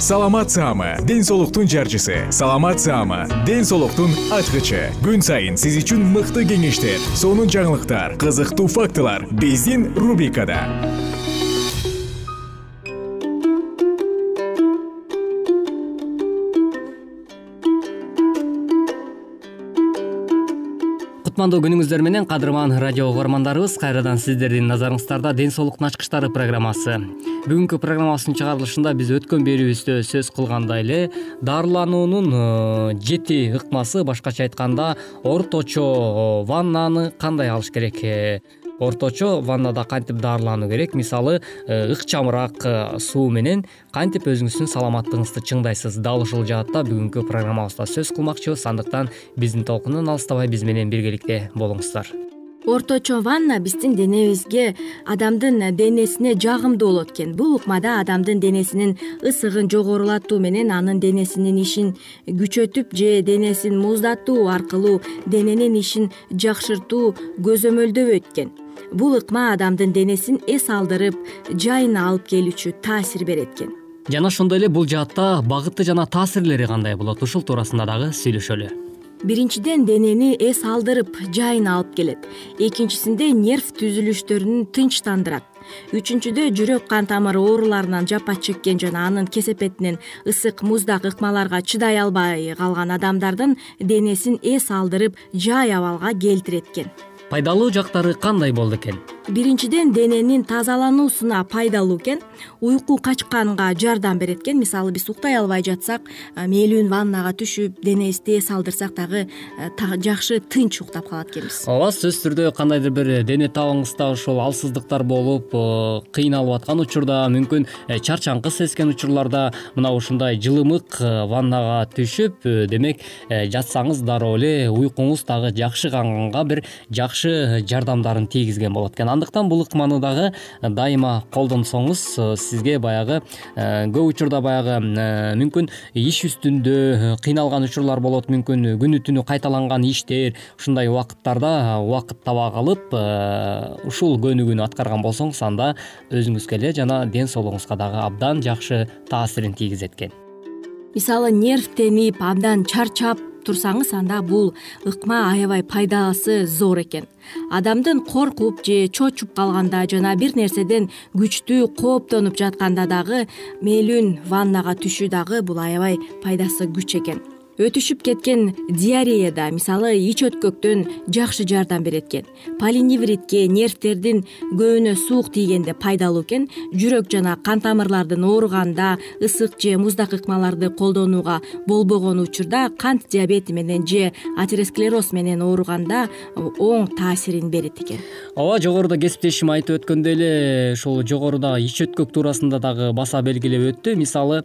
саламат саама ден соолуктун жарчысы. Саламат саама ден соолуктун ачкычы. Күн сайын сиз үчүн мыкты кеңештер сонун жаңылыктар кызыктуу фактылар биздин рубрикада. Кутмандуу күнүңүздөр менен кадырман радио угармандарыбыз кайрадан сиздердин назарыңыздарда ден соолуктун ачкычтары программасы бүгүнкү программабыздын чыгарылышында биз өткөн берүүбүздө сөз кылгандай эле дарылануунун э, жети ыкмасы башкача айтканда орточо э, ваннаны кандай алыш керек? Э, орточо ваннада кантип дарылануу керек? Мисалы ыкчамыраак суу менен кантип өзүңүздүн саламаттыгыңызды чыңдайсыз? Дал ушул жаатта бүгүнкү программабызда сөз кылмакчыбыз. Андыктан биздин толкундон алыстабай биз менен биргеликте болуңуздар орточо ванна биздин денебизге адамдын денесине жагымдуу болот экен. Бул ыкмада адамдын денесинин ысыгын жогорулатуу менен анын денесинин ишин күчөтүп же денесин муздатуу аркылуу дененин ишин жакшыртуу көзөмөлдөнбөйт экен бул ыкма адамдын денесин эс алдырып жайына алып келүүчү таасир берет экен. Жана ошондой эле бул жаатта багыты жана таасирлери кандай болот? Ушул туурасында дагы сүйлөшөлү биринчиден денени эс алдырып жайына алып келет. Экинчисинде нерв түзүлүштөрүн тынчтандырат. Үчүнчүдө жүрөк кан тамыры ооруларынан жапа чеккен жана анын кесепетинен ысык муздак ыкмаларга чыдай албай калган адамдардын денесин эс алдырып жай абалга келтирет экен пайдалуу жактары кандай болду экен? Биринчиден дененин тазалануусуна пайдалуу экен. Уйку качканга жардам берет экен. Мисалы биз уктай албай жатсак мээлүүн ваннага түшүп денебизди эс алдырсак дагы э, жакшы тынч уктап калат экенбиз. Ооба сөзсүз түрдө кандайдыр бир дене табыңызда ушул алсыздыктар болуп э, кыйналып аткан учурда мүмкүн э, чарчаңкы сезген учурларда мына ушундай жылымык ваннага түшүп демек жатсаңыз дароо эле уйкуңуз дагы жакшы канганга бир жакшы жардамдарын тийгизген болот экен. Андыктан бул ыкманы дагы дайыма колдонсоңуз сизге баягы көп учурда баягы мүмкүн иш үстүндө кыйналган учурлар болот мүмкүн күнү түнү кайталанган иштер ушундай убакыттарда убакыт таба калып ушул көнүгүүнү аткарган болсоңуз анда өзүңүзгө эле жана ден соолугуңузга дагы абдан жакшы таасирин тийгизет экен мисалы нервтенип абдан чарчап турсаңыз анда бул ыкма аябай пайдасы зор экен. Адамдын коркуп же чочуп калганда жана бир нерседен күчтүү кооптонуп жатканда дагы мээлүүн ваннага түшүү дагы бул аябай пайдасы күч экен өтүшүп кеткен диареяда мисалы ич өткөктөн жакшы жардам берет экен полиневритке нервтердин көбүнө суук тийгенде пайдалуу экен жүрөк жана кан тамырлардын ооруганда ысык же муздак ыкмаларды колдонууга болбогон учурда кант диабети менен же атеросклероз менен ооруганда оң таасирин берет экен. Ооба жогоруда кесиптешим айтып өткөндөй эле ушул жогоруда ич өткөк туурасында дагы баса белгилеп өттү. Мисалы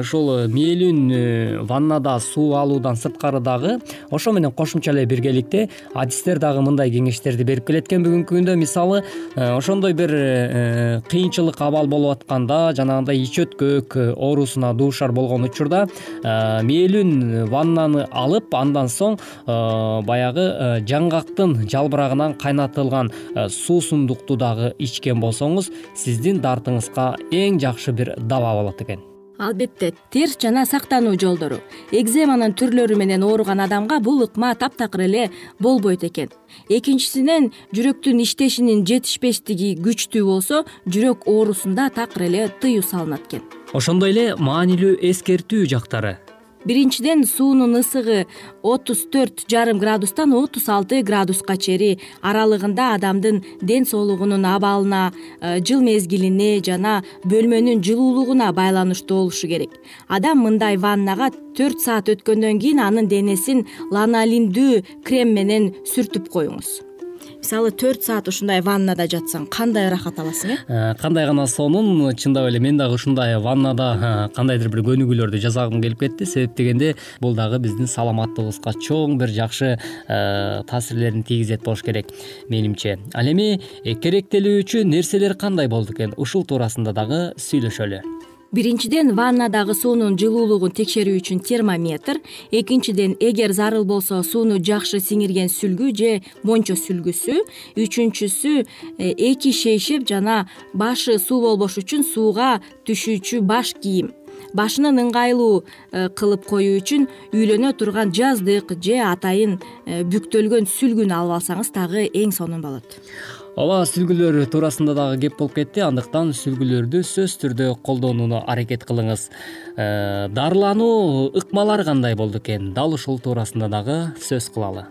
ушул мээлүүн ваннада суу алуудан сырткары дагы ошо менен кошумча эле биргеликте адистер дагы мындай кеңештерди берип келет экен бүгүнкү күндө. Мисалы ошондой бир кыйынчылык абал болуп атканда жанагындай ич өткөк оорусуна дуушар болгон учурда мээлүүн ваннаны алып андан соң баягы жаңгактын жалбырагынан кайнатылган суусундукту дагы ичкен болсоңуз сиздин дартыңызга эң жакшы бир даба болот экен албетте терс жана сактануу жолдору экземанын түрлөрү менен ооруган адамга бул ыкма таптакыр эле болбойт экен. Экинчисинен жүрөктүн иштешинин жетишпештиги күчтүү болсо жүрөк оорусунда такыр эле тыюу салынат экен. Ошондой эле маанилүү эскертүү жактары биринчиден суунун ысыгы отуз төрт жарым градустан отуз алты градуска чейин аралыгында адамдын ден соолугунун абалына э, жыл мезгилине жана бөлмөнүн жылуулугуна байланыштуу болушу керек. Адам мындай ваннага төрт саат өткөндөн кийин анын денесин ланолиндүү крем менен сүртүп коюңуз мисалы төрт саат ушундай ваннада жатсаң кандай ырахат аласың э? э кандай гана сонун чындап эле мен дагы ушундай ваннада э, кандайдыр бир көнүгүүлөрдү жасагым келип кетти. Себеп дегенде бул дагы биздин саламаттыгыбызга чоң бир жакшы э, таасирлерин тийгизет болуш керек менимче. Ал эми керектелүүчү нерселер кандай болду экен? Ушул туурасында дагы сүйлөшөлү биринчиден ваннадагы суунун жылуулугун текшерүү үчүн термометр. Экинчиден эгер зарыл болсо сууну жакшы сиңирген сүлгү же мончо сүлгүсү. Үчүнчүсү э, эки шейшеп жана башы суу болбош үчүн сууга түшүүчү баш кийим. Башынын ыңгайлуу э, кылып коюу үчүн үйлөнө турган жаздык же атайын э, бүктөлгөн сүлгүнү алып алсаңыз дагы эң сонун болот ооба сүлгүлөр туурасында дагы кеп болуп кетти. Андыктан сүлгүлөрдү сөзсүз түрдө колдонууну аракет кылыңыз. Э, дарылануу ыкмалары кандай болду экен? Дал ушул туурасында дагы сөз кылалы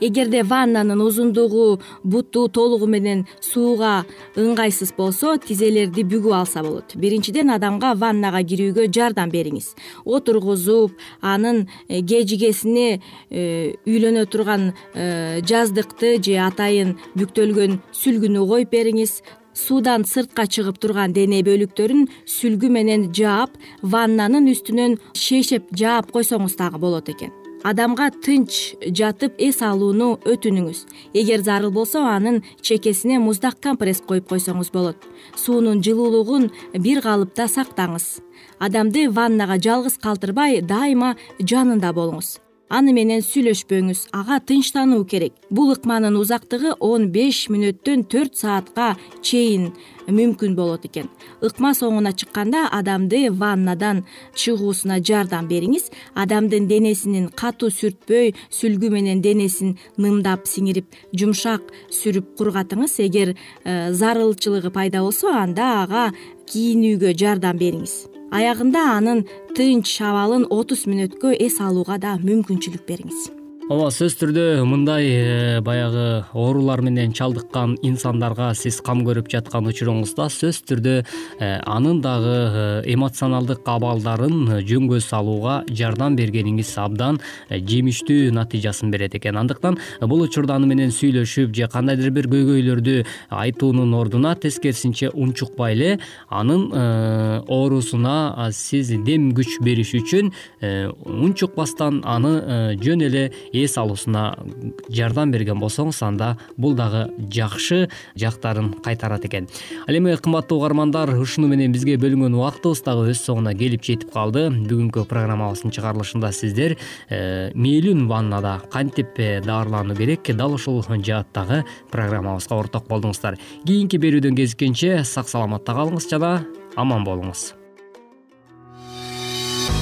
эгерде ваннанын узундугу буту толугу менен сууга ыңгайсыз болсо тизелерди бүгүп алса болот. Биринчиден адамга ваннага кирүүгө жардам бериңиз. Отургузуп анын э, кежигесине э, үйлөнө турган э, жаздыкты же атайын бүктөлгөн сүлгүнү коюп бериңиз. Суудан сыртка чыгып турган дене бөлүктөрүн сүлгү менен жаап ваннанын үстүнөн шейшеп жаап койсоңуз дагы болот экен адамга тынч жатып эс алууну өтүнүңүз. Эгер зарыл болсо анын чекесине муздак компресс коюп койсоңуз болот. Суунун жылуулугун бир калыпта сактаңыз. Адамды ваннага жалгыз калтырбай дайыма жанында болуңуз аны менен сүйлөшпөңүз. Ага тынчтануу керек. Бул ыкманын узактыгы он беш мүнөттөн төрт саатка чейин мүмкүн болот экен. Ыкма соңуна чыкканда адамды ваннадан чыгуусуна жардам бериңиз. Адамдын денесинин катуу сүртпөй сүлгү менен денесин нымдап сиңирип жумшак сүрүп кургатыңыз. Эгер э, зарылчылыгы пайда болсо анда ага кийинүүгө жардам бериңиз аягында анын тынч абалын отуз мүнөткө эс алууга да мүмкүнчүлүк бериңиз ооба сөзсүз түрдө мындай э, баягы оорулар менен чалдыккан инсандарга сиз кам көрүп жаткан учуруңузда сөзсүз түрдө э, анын дагы э, эмоционалдык абалдарын жөнгө салууга жардам бергениңиз абдан жемиштүү натыйжасын берет экен. Андыктан бул учурда аны менен сүйлөшүп же кандайдыр бир көйгөйлөрдү айтуунун ордуна тескерисинче унчукпай эле анын оорусуна сиз дем күч бериш үчүн унчукпастан аны жөн эле эс алуусуна жардам берген болсоңуз анда бул дагы жакшы жактарын кайтарат экен. Ал эми кымбаттуу угармандар ушуну менен бизге бөлүнгөн убактыбыз дагы өз соңуна келип жетип калды. Бүгүнкү программабыздын чыгарылышында сиздер э, мээлүүн ваннада кантип даарылануу керек дал ушул жааттагы программабызга орток болдуңуздар. Кийинки берүүдөн кезиккенче сак саламатта калыңыз жана аман болуңуз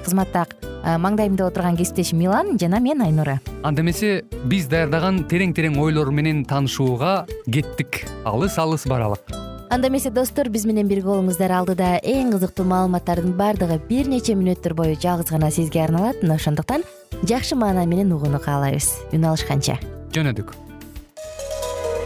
кызматта маңдайымда отурган кесиптешим милан жана мен айнура. Анда эмесе биз даярдаган терең терең ойлор менен таанышууга кеттик. Алыс алыс баралык. Анда эмесе достор биз менен бирге болуңуздар. Алдыда эң кызыктуу маалыматтардын баардыгы бир нече мүнөттөр бою жалгыз гана сизге арналат. Мына ошондуктан жакшы маанай менен угууну каалайбыз үн алышканча. Жөнөдүк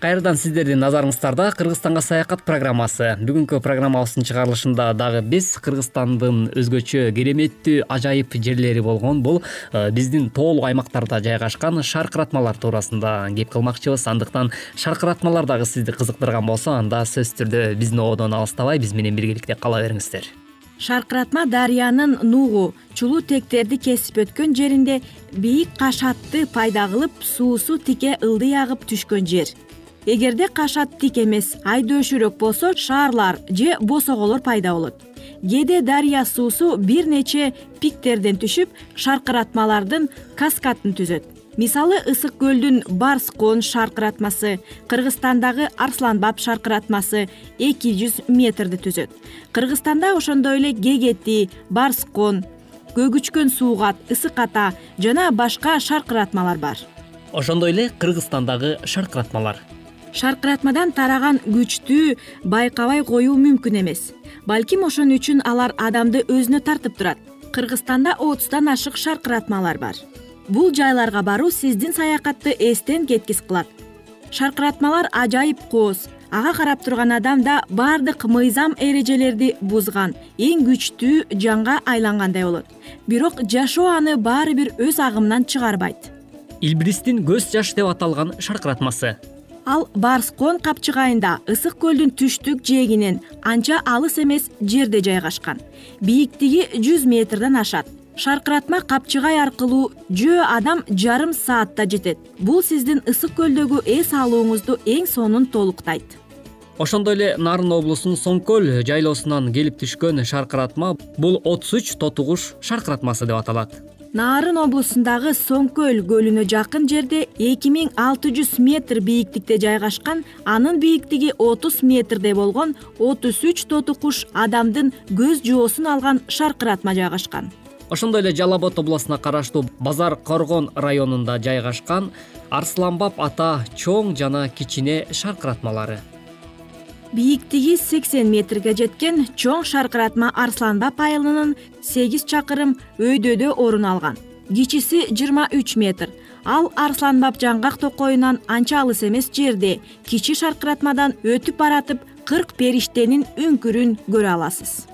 кайрадан сиздердин назарыңыздарда кыргызстанга саякат программасы. Бүгүнкү программабыздын чыгарылышында дагы биз кыргызстандын өзгөчө кереметтүү ажайып жерлери болгон бул э, биздин тоолуу аймактарда жайгашкан шаркыратмалар туурасында кеп кылмакчыбыз. Андыктан шаркыратмалар дагы сизди кызыктырган болсо анда сөзсүз түрдө биздин ободон алыстабай биз менен биргеликте кала бериңиздер. Шаркыратма дарыянын нугу чулуу тектерди кесип өткөн жеринде бийик кашатты пайда кылып суусу тике ылдый агып түшкөн жер эгерде кашат тик эмес айдөөшүрөөк болсо шаарлар же босоголор пайда болот. Кээде дарыя суусу бир нече пиктерден түшүп шаркыратмалардын каскатын түзөт. Мисалы ысык көлдүн барс кон шаркыратмасы кыргызстандагы арсланбап шаркыратмасы эки жүз метрди түзөт. Кыргызстанда ошондой эле кегети барс кон көгүчкөн суугат ысык ата жана башка шаркыратмалар бар. Ошондой эле кыргызстандагы шаркыратмалар шаркыратмадан тараган күчтү байкабай коюу мүмкүн эмес. Балким ошон үчүн алар адамды өзүнө тартып турат. Кыргызстанда отуздан ашык шаркыратмалар бар. Бул жайларга баруу сиздин саякатты эстен кеткис кылат. Шаркыратмалар ажайып кооз ага карап турган адам да баардык мыйзам эрежелерди бузган эң күчтүү жанга айлангандай болот. Бирок жашоо аны баары бир өз агымынан чыгарбайт. Илбристин көз жаш деп аталган шаркыратмасы ал барс кон капчыгайында ысык көлдүн түштүк жээгинен анча алыс эмес жерде жайгашкан. Бийиктиги жүз метрден ашат. Шаркыратма капчыгай аркылуу жөө адам жарым саатта жетет. Бул сиздин ысык көлдөгү эс алууңузду эң сонун толуктайт. Ошондой эле нарын облусунун соң көл жайлоосунан келип түшкөн шаркыратма бул отуз үч тоту куш шаркыратмасы деп аталат нарын облусундагы соң көл көлүнө жакын жерде эки миң алты жүз метр бийиктикте жайгашкан анын бийиктиги отуз метрдей болгон отуз үч тоту куш адамдын көз жоосун алган шаркыратма жайгашкан. Ошондой эле жалал абад областуна караштуу базар коргон районунда жайгашкан арслан баб ата чоң жана кичине шаркыратмалары бийиктиги сексен метрге жеткен чоң шаркыратма арсланбап айылынын сегиз чакырым өйдөдө орун алган. Кичиси жыйырма үч метр. Ал арсланбап жаңгак токоюнан анча алыс эмес жерде кичи шаркыратмадан өтүп баратып кырк периштенин үңкүрүн көрө аласыз.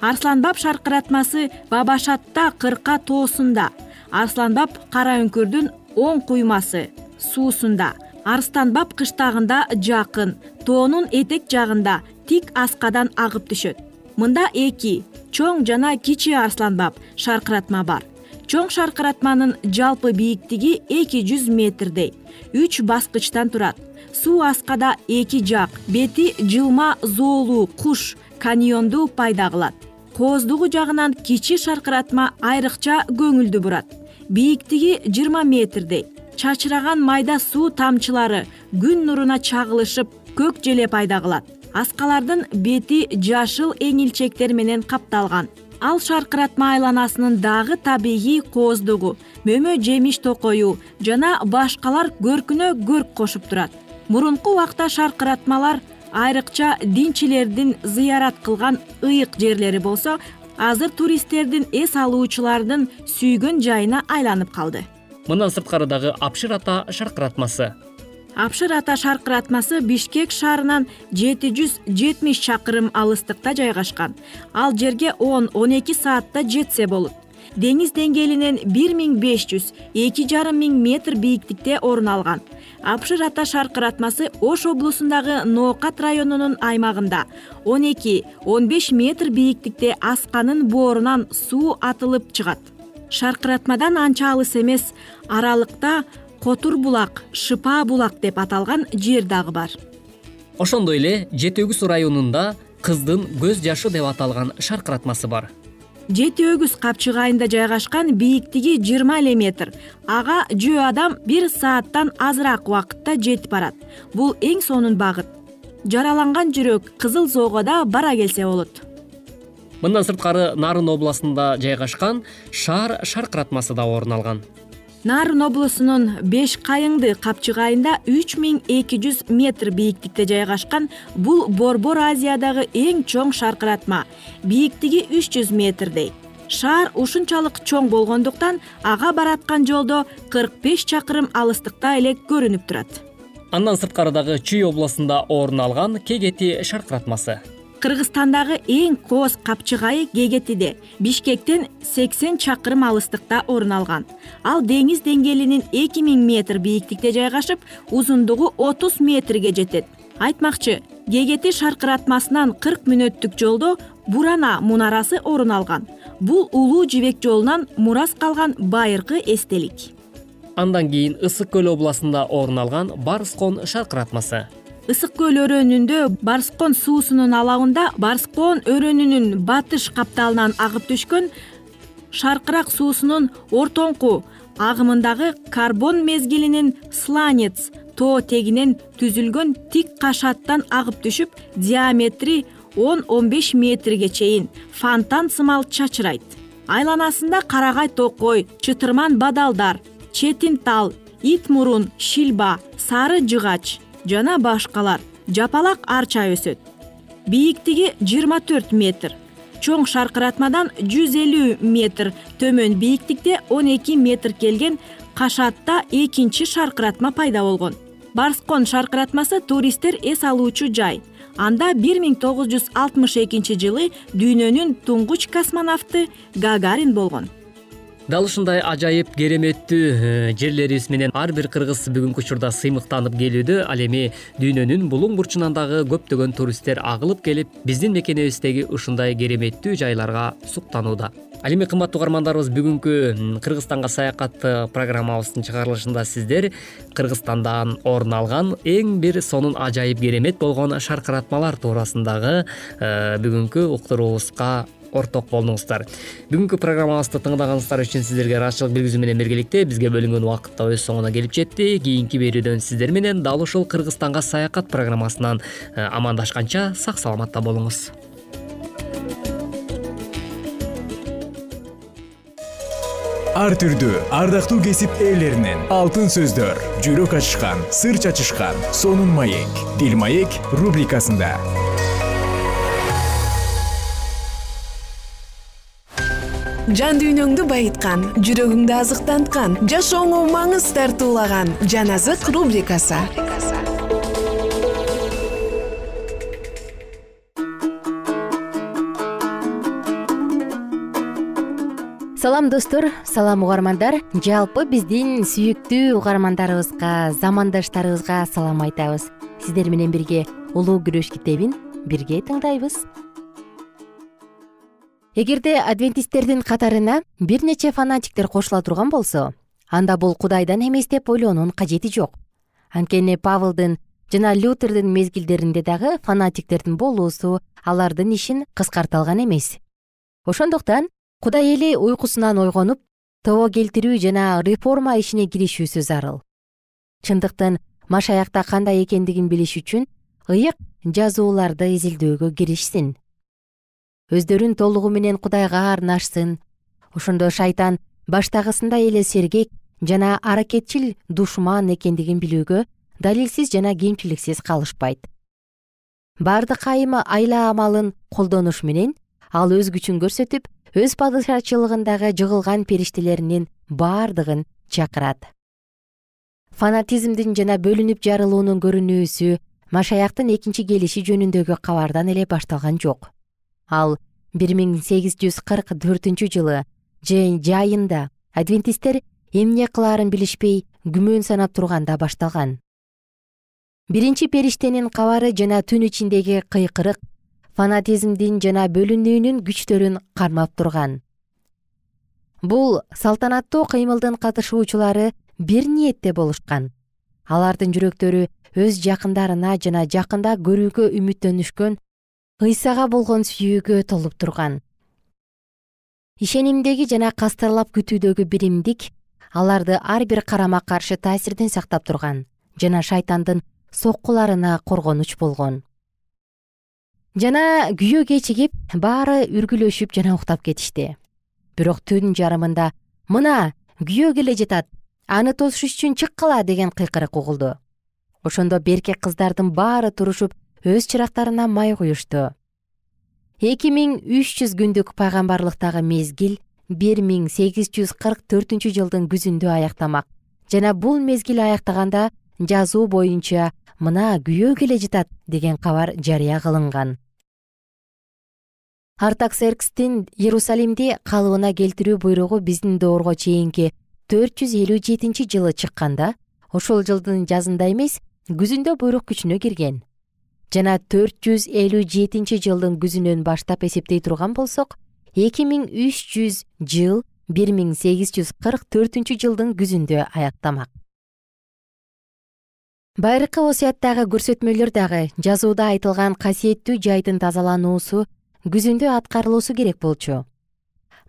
Арсланбап шаркыратмасы бабашатта кырка тоосунда. Арсланбап кара үңкүрдүн оң куймасы суусунда арстанбап кыштагында жакын тоонун этек жагында тик аскадан агып түшөт. Мында эки чоң жана кичи арсланбап шаркыратма бар. Чоң шаркыратманын жалпы бийиктиги эки жүз метрдей үч баскычтан турат. Суу аскада эки жак бети жылма зоолуу куш каньонду пайда кылат. Кооздугу жагынан кичи шаркыратма айрыкча көңүлдү бурат. Бийиктиги жыйырма метрдей чачыраган майда суу тамчылары күн нуруна чагылышып көк желе пайда кылат. Аскалардын бети жашыл эңилчектер менен капталган. Ал шаркыратма айланасынын дагы табигый кооздугу мөмө жемиш токою жана башкалар көркүнө көрк кошуп турат. Мурунку убакта шаркыратмалар айрыкча динчилердин зыярат кылган ыйык жерлери болсо азыр туристтердин эс алуучулардын сүйгөн жайына айланып калды мындан сырткары дагы апшыр ата шаркыратмасы. Апшыр ата шаркыратмасы бишкек шаарынан жети жүз жетимиш чакырым алыстыкта жайгашкан. Ал жерге он он эки саатта жетсе болот. Деңиз деңгээлинен бир миң беш жүз эки жарым миң метр бийиктикте орун алган. Апшыр ата шаркыратмасы ош облусундагы ноокат районунун аймагында. он эки он беш метр бийиктикте асканын боорунан суу атылып чыгат шаркыратмадан анча алыс эмес. Аралыкта котур булак шыпаа булак деп аталган жер дагы бар. Ошондой эле жети өгүз районунда кыздын көз жашы деп аталган шаркыратмасы бар. Жети өгүз капчыгайында жайгашкан бийиктиги жыйырма эле метр. Ага жөө адам бир сааттан азыраак убакытта жетип барат. Бул эң сонун багыт. Жараланган жүрөк кызыл зоого да бара келсе болот мындан сырткары нарын областунда жайгашкан шаар шаркыратмасы да орун алган. Нарын облусунун беш кайыңды капчыгайында үч миң эки жүз метр бийиктикте жайгашкан бул борбор азиядагы эң чоң шаркыратма. Бийиктиги үч жүз метрдей. Шаар ушунчалык чоң болгондуктан ага бараткан жолдо кырк беш чакырым алыстыкта эле көрүнүп турат. Андан сырткары дагы чүй областунда орун алган кегети шаркыратмасы кыргызстандагы эң кооз капчыгайы кегетиде бишкектен сексен чакырым алыстыкта орун алган. Ал деңиз деңгээлинин эки миң метр бийиктикте жайгашып узундугу отуз метрге жетет. Айтмакчы кегети шаркыратмасынан кырк мүнөттүк жолдо бурана мунарасы орун алган. Бул улуу жибек жолунан мурас калган байыркы эстелик. Андан кийин ысык көл областунда орун алган барскон шаркыратмасы ысык көл өрөөнүндө барскон суусунун алабында барскон өрөөнүнүн батыш капталынан агып түшкөн шаркырак суусунун ортоңку агымындагы карбон мезгилинин сланец тоо тегинен түзүлгөн тик кашаттан агып түшүп диаметри он он беш метрге чейин фонтан сымал чачырайт. Айланасында карагай токой чытырман бадалдар четин тал ит мурун шилба сары жыгач жана башкалар. Жапалак арча өсөт. Бийиктиги жыйырма төрт метр. Чоң шаркыратмадан жүз элүү метр. Төмөн бийиктикте он эки метр келген кашатта экинчи шаркыратма пайда болгон. Барскон шаркыратмасы туристтер эс алуучу жай. Анда бир миң тогуз жүз алтымыш экинчи жылы дүйнөнүн туңгуч космонавту гагарин болгон дал ушундай ажайып кереметтүү э, жерлерибиз менен ар бир кыргыз бүгүнкү учурда сыймыктанып келүүдө ал эми дүйнөнүн булуң бурчунан дагы көптөгөн туристтер агылып келип биздин мекенибиздеги ушундай кереметтүү жайларга суктанууда. Ал эми кымбаттуу угармандарыбыз бүгүнкү кыргызстанга саякат э, программабыздын чыгарылышында сиздер кыргызстандан орун алган эң бир сонун ажайып керемет болгон шаркыратмалар туурасындагы э, бүгүнкү уктуруубузга орток болдуңуздар бүгүнкү программабызды тыңдаганыңыздар үчүн сиздерге ыраазычылык билгизүү менен биргеликте бизге бөлүнгөн убакыт да өз соңуна келип жетти. Кийинки берүүдөн сиздер менен дал ушул кыргызстанга саякат программасынан э, амандашканча сак саламатта болуңуз. Ар түрдүү ардактуу кесип ээлеринен алтын сөздөр жүрөк ачышкан сыр чачышкан сонун маек дил маек рубрикасында жан дүйнөңдү байыткан жүрөгүңдү азыктанткан жашооңо маңыз тартуулаган жан азык рубрикасы. Салам достор салам угармандар. Жалпы биздин сүйүктүү угармандарыбызга замандаштарыбызга салам айтабыз. Сиздер менен бирге улуу күрөш китебин бирге тыңдайбыз эгерде адвентисттердин катарына бир нече фанатиктер кошула турган болсо анда бул кудайдан эмес деп ойлоонун кажети жок. Анткени павлдын жана лютердин мезгилдеринде дагы фанатиктердин болуусу алардын ишин кыскарта алган эмес. Ошондуктан кудай эли уйкусунан ойгонуп тобо келтирүү жана реформа ишине киришүүсү зарыл. Чындыктын машаякта кандай экендигин билиш үчүн ыйык жазууларды изилдөөгө киришсин өздөрүн толугу менен кудайга арнашсын. Ошондо шайтан баштагысындай эле сергек жана аракетчил душман экендигин билүүгө далилсиз жана кемчиликсиз калышпайт. Бардык айым айла амалын колдонуш менен ал өз күчүн көрсөтүп өз падышачылыгындагы жыгылган периштелеринин бардыгын чакырат. Фанатизмдин жана бөлүнүп жарылуунун көрүнүүсү машаяктын экинчи келиши жөнүндөгү кабардан эле башталган жок ал бир миң сегиз жүз кырк төртүнчү жылы жайында адвентисттер эмне кылаарын билишпей күмөн санап турганда башталган. Биринчи периштенин кабары жана түн ичиндеги кыйкырык фанатизмдин жана бөлүнүүнүн күчтөрүн кармап турган. Бул салтанаттуу кыймылдын катышуучулары бир ниетте болушкан. Алардын жүрөктөрү өз жакындарына жана жакында көрүүгө үмүттөнүшкөн ыйсага болгон сүйүүгө толуп турган. Ишенимдеги жана кастарлап күтүүдөгү биримдик аларды ар бир карама каршы таасирден сактап турган жана шайтандын соккуларына коргонуч болгон. Жана күйөө кечигип баары үргүлөшүп жана уктап кетишти. Бирок түн жарымында мына күйөө келе жатат аны тосуш үчүн чыккыла деген кыйкырык угулду. Ошондо берке кыздардын баары турушуп өз чырактарына май куюшту. эки миң үч жүз күндүк пайгамбарлыктагы мезгил бир миң сегиз жүз кырк төртүнчү жылдын күзүндө аяктамак. Жана бул мезгил аяктаганда жазуу боюнча мына күйөө келе жатат деген кабар жарыя кылынган. Артаксеркстин иерусалимди калыбына келтирүү буйругу биздин доорго чейинки төрт жүз элүү жетинчи жылы чыкканда ошол жылдын жазында эмес күзүндө буйрук күчүнө кирген жана төрт жүз элүү жетинчи жылдын күзүнөн баштап эсептей турган болсок эки миң үч жүз жыл бир миң сегиз жүз кырк төртүнчү жылдын күзүндө аяктамак. Байыркы осуяттагы көрсөтмөлөр дагы жазууда айтылган касиеттүү жайдын тазалануусу күзүндө аткарылуусу керек болчу.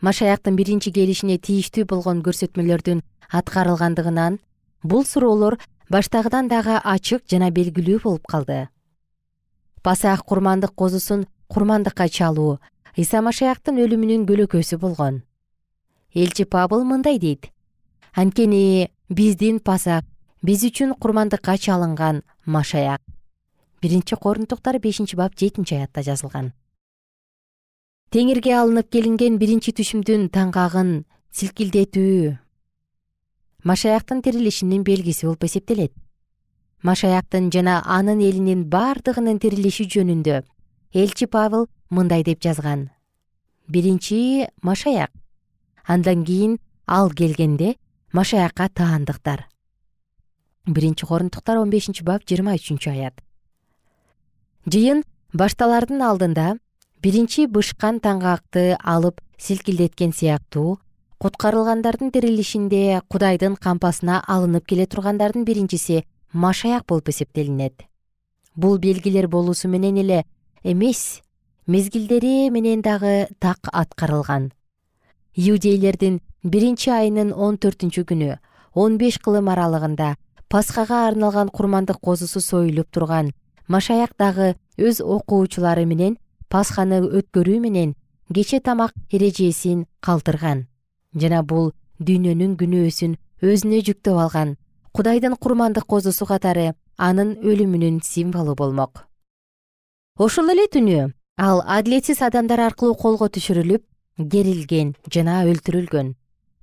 Машаяктын биринчи келишине тийиштүү болгон көрсөтмөлөрдүн аткарылгандыгынан бул суроолор баштагыдан дагы ачык жана белгилүү болуп калды пасах курмандык козусун курмандыкка чалуу ыйса машаяктын өлүмүнүн көлөкөсү болгон. Элчи пабыл мындай дейт. Анткени биздин пасак биз үчүн курмандыкка чалынган машаяк биринчи корунтуктар бешинчи бап жетинчи аятта жазылган. Теңирге алынып келинген биринчи түшүмдүн таңгагын силкилдетүү машаяктын тирилишинин белгиси болуп эсептелет машаяктын жана анын элинин бардыгынын тирилиши жөнүндө элчи павыл мындай деп жазган. Биринчи машаяк. Андан кийин ал келгенде машаякка таандыктар. Биринчи корунтуктар он бешинчи бап жыйырма үчүнчү аят. Жыйын башталардын алдында биринчи бышкан таңгакты алып силкилдеткен сыяктуу куткарылгандардын тирилишинде кудайдын кампасына алынып келе тургандардын биринчиси машаяк болуп эсептелинет. Бул белгилер болуусу менен эле эмес мезгилдери менен дагы так аткарылган. Иудейлердин биринчи айынын он төртүнчү күнү он беш кылым аралыгында пасхага арналган курмандык козусу союлуп турган машаяк дагы өз окуучулары менен пасханы өткөрүү менен кече тамак эрежесин калтырган. Жана бул дүйнөнүн күнөөсүн өзүнө жүктөп алган кудайдын курмандык козусу катары анын өлүмүнүн символу болмок. Ошол эле түнү ал адилетсиз адамдар аркылуу колго түшүрүлүп керилген жана өлтүрүлгөн.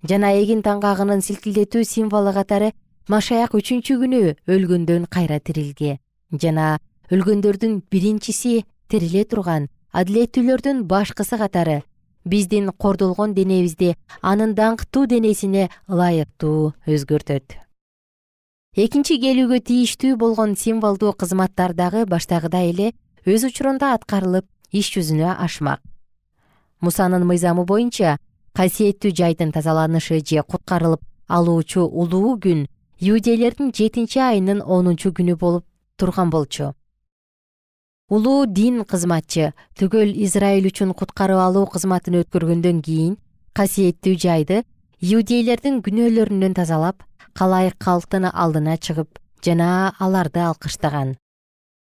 Жана эгин таңгагынын силкилдетүү символу катары машаяк үчүнчү күнү өлгөндөн кайра тирилге жана өлгөндөрдүн биринчиси тириле турган адилеттүүлөрдүн башкысы катары биздин кордолгон денебизди анын даңктуу денесине ылайыктуу өзгөртөт экинчи келүүгө тийиштүү болгон символдуу кызматтар дагы баштагыдай эле өз учурунда аткарылып иш жүзүнө ашмак. Мусанын мыйзамы боюнча касиеттүү жайдын тазаланышы же куткарылып алуучу улуу күн иудейлердин жетинчи айынын онунчу күнү болуп турган болчу. Улуу дин кызматчы түгөл израиль үчүн куткарып алуу кызматын өткөргөндөн кийин касиеттүү жайды иудейлердин күнөөлөрүнөн тазалап калайык калктын алдына чыгып жана аларды алкыштаган.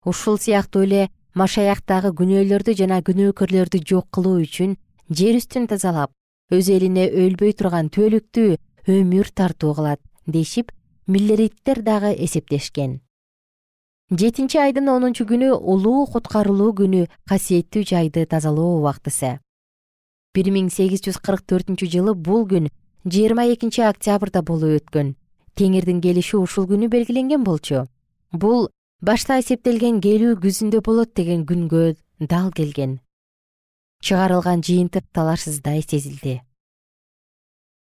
Ушул сыяктуу эле машаяк дагы күнөөлөрдү жана күнөөкөрлөрдү жок кылуу үчүн жер үстүн тазалап өз элине өлбөй турган түбөлүктүү өмүр тартуу кылат дешип миллериттер дагы эсептешкен. Жетинчи айдын онунчу күнү улуу куткарылуу күнү касиеттүү жайды тазалоо убактысы. Бир миң сегиз жүз кырк төртүнчү жылы бул күн жыйырма экинчи октябрда болуп өткөн теңирдин келиши ушул күнү белгиленген болчу. Бул башта эсептелген келүү күзүндө болот деген күнгө дал келген. Чыгарылган жыйынтык талашсыздай сезилди.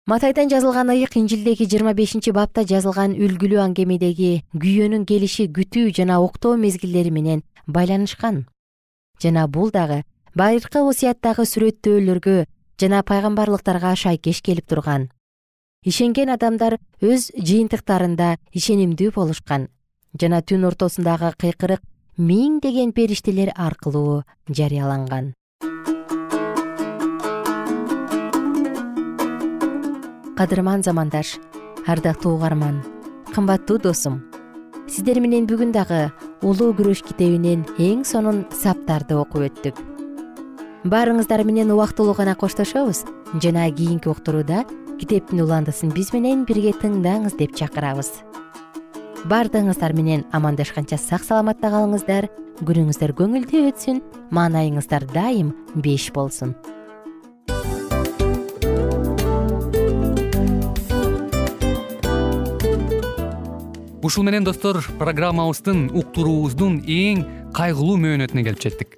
Матайдан жазылган ыйык инжилдеги жыйырма бешинчи бапта жазылган үлгүлүү аңгемедеги күйөөнүн келиши күтүү жана уктоо мезгилдери менен байланышкан. Жана бул дагы байыркы осуяттагы сүрөттөөлөргө жана пайгамбарлыктарга шайкеш келип турган ишенген адамдар өз жыйынтыктарында ишенимдүү болушкан. Жана түн ортосундагы кыйкырык миңдеген периштелер аркылуу жарыяланган. Кадырман замандаш ардактуу угарман кымбаттуу досум сиздер менен бүгүн дагы улуу күрөш китебинен эң сонун саптарды окуп өттүк. Баарыңыздар менен убактылуу гана коштошобуз жана кийинки уктурууда китептин уландысын биз менен бирге тыңдаңыз деп чакырабыз. Баардыгыңыздар менен амандашканча сак саламатта калыңыздар күнүңүздөр көңүлдүү өтсүн маанайыңыздар дайым беш болсун. Ушул менен достор программабыздын уктуруубуздун эң кайгылуу мөөнөтүнө келип жеттик